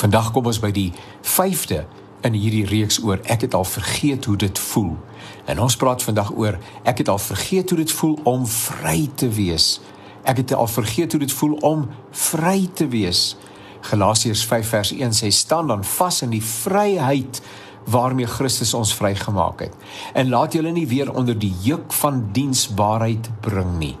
Vandag kom ons by die 5de in hierdie reeks oor ek het al vergeet hoe dit voel. En ons praat vandag oor ek het al vergeet hoe dit voel om vry te wees. Ek het al vergeet hoe dit voel om vry te wees. Galasiërs 5 vers 1 sê staan dan vas in die vryheid waarmee Christus ons vrygemaak het. En laat julle nie weer onder die juk van diensbaarheid bring nie.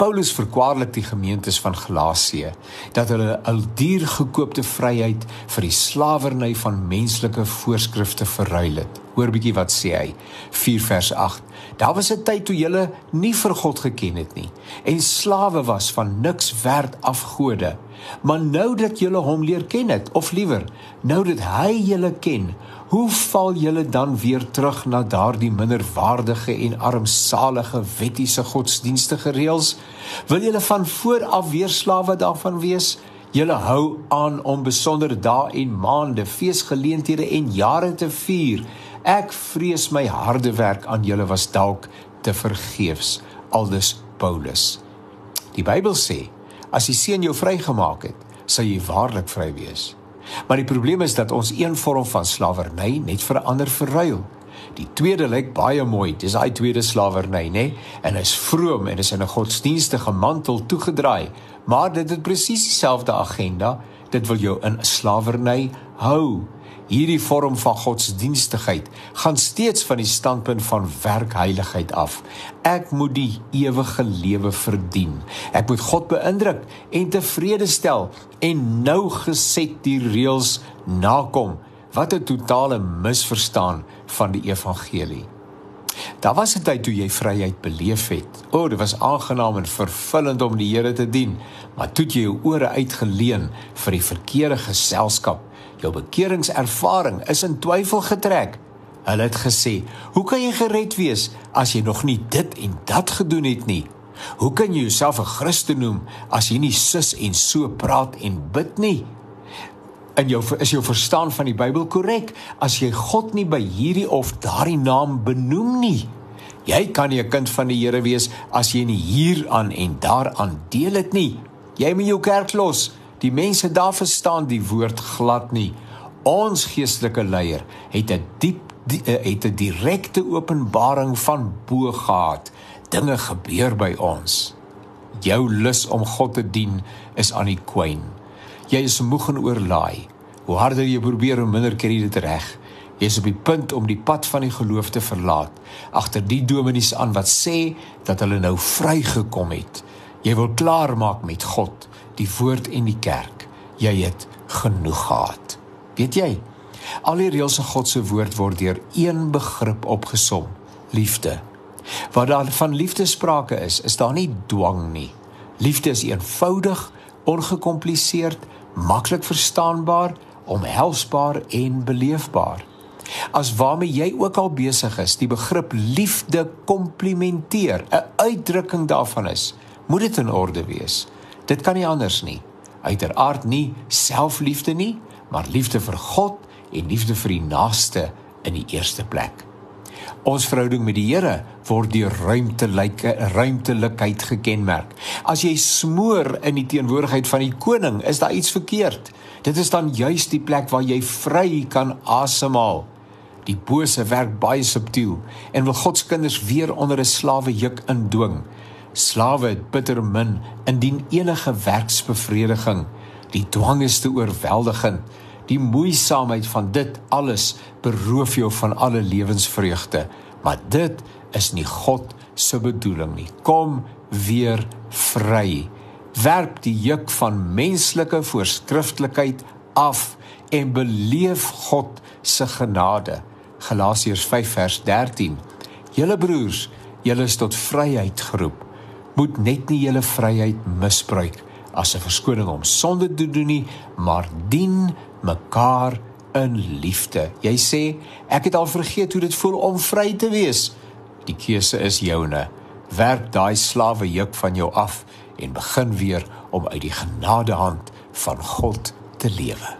Paulus verkwaarlik die gemeentes van Galasië dat hulle 'n diergekoopte vryheid vir die slawerny van menslike voorskrifte verruil het. Hoor bietjie wat sê hy. 4 vers 8. Daar was 'n tyd toe julle nie vir God geken het nie en slawe was van niks werd afgode. Maar nou dat julle hom leer ken het, of liewer, nou dat hy julle ken, Hoe val julle dan weer terug na daardie minderwaardige en armsalige wettiese godsdienstige reëls? Wil julle van voor af weer slawe daarvan wees? Julle hou aan om besondere dae en maande, feesgeleenthede en jare te vier. Ek vrees my harde werk aan julle was dalk te vergeefs. Aldus Paulus. Die Bybel sê, as die Seun jou vrygemaak het, sal jy waarlik vry wees. Maar die probleem is dat ons een vorm van slawerny net vir 'n ander verruil. Die tweede lyk baie mooi, dis daai tweede slawerny, nê? En is vroom en is in 'n godsdienstige mantel toegedraai, maar dit het presies dieselfde agenda. Dit wil jou in slawerny hou. Hierdie vorm van godsdienstigheid gaan steeds van die standpunt van werkheiligheid af. Ek moet die ewige lewe verdien. Ek moet God beïndruk en tevrede stel en nou geset die reëls nakom. Wat 'n totale misverstaan van die evangelie. Daar was 'n tyd toe jy vryheid beleef het. O, dit was aangenaam en vervullend om die Here te dien, maar toe jy jou ore uitgeleen vir die verkeerde geselskap jou bekeringservaring is in twyfel getrek. Hulle het gesê, "Hoe kan jy gered wees as jy nog nie dit en dat gedoen het nie? Hoe kan jy jouself 'n Christen noem as jy nie sis en so praat en bid nie?" In jou is jou verstaan van die Bybel korrek as jy God nie by hierdie of daardie naam benoem nie. Jy kan nie 'n kind van die Here wees as jy nie hieraan en daaraan deel het nie. Jy moet jou kerk los Die mense daar verstaan die woord glad nie. Ons geestelike leier het 'n diep die, eh, het 'n direkte openbaring van bo gehad. Dinge gebeur by ons. Jou lus om God te dien is aan die kwyn. Jy is moeg en oorlaai. Hoe harder jy probeer om minder kry dit reg. Jy is op die punt om die pad van die geloof te verlaat. Agter die dominees aan wat sê dat hulle nou vrygekom het. Jy wil klaar maak met God die woord en die kerk. Jy het genoeg gehad. Weet jy? Al die reëls van God se woord word deur een begrip opgesom: liefde. Waar daar van liefde sprake is, is daar nie dwang nie. Liefde is eenvoudig, ongekompliseerd, maklik verstaanbaar, omhelsbaar en beleefbaar. As waarmee jy ook al besig is, die begrip liefde komplimenteer, 'n uitdrukking daarvan is, moet dit in orde wees. Dit kan nie anders nie. Uiteraard nie selfliefde nie, maar liefde vir God en liefde vir die naaste in die eerste plek. Ons verhouding met die Here word deur ruimtelike ruimtelikheid gekenmerk. As jy smoor in die teenwoordigheid van die koning, is daar iets verkeerd. Dit is dan juis die plek waar jy vry kan asemhaal. Die bose werk baie subtiel en wil God se kinders weer onder 'n slawe juk indwing. Slawe het bitter min indien enige werksbevrediging. Die dwang is te oorweldigend. Die moeisaamheid van dit alles beroof jou van alle lewensvreugde. Maar dit is nie God se bedoeling nie. Kom weer vry. Werp die juk van menslike voorskriftelikheid af en beleef God se genade. Galasiërs 5 vers 13. Julle broers, julle is tot vryheid geroep moet net nie julle vryheid misbruik as 'n verskoning om sonde te doen nie, maar dien mekaar in liefde. Jy sê, ek het al vergeet hoe dit voel om vry te wees. Die keuse is joune. Werp daai slawe juk van jou af en begin weer om uit die genadehand van God te lewe.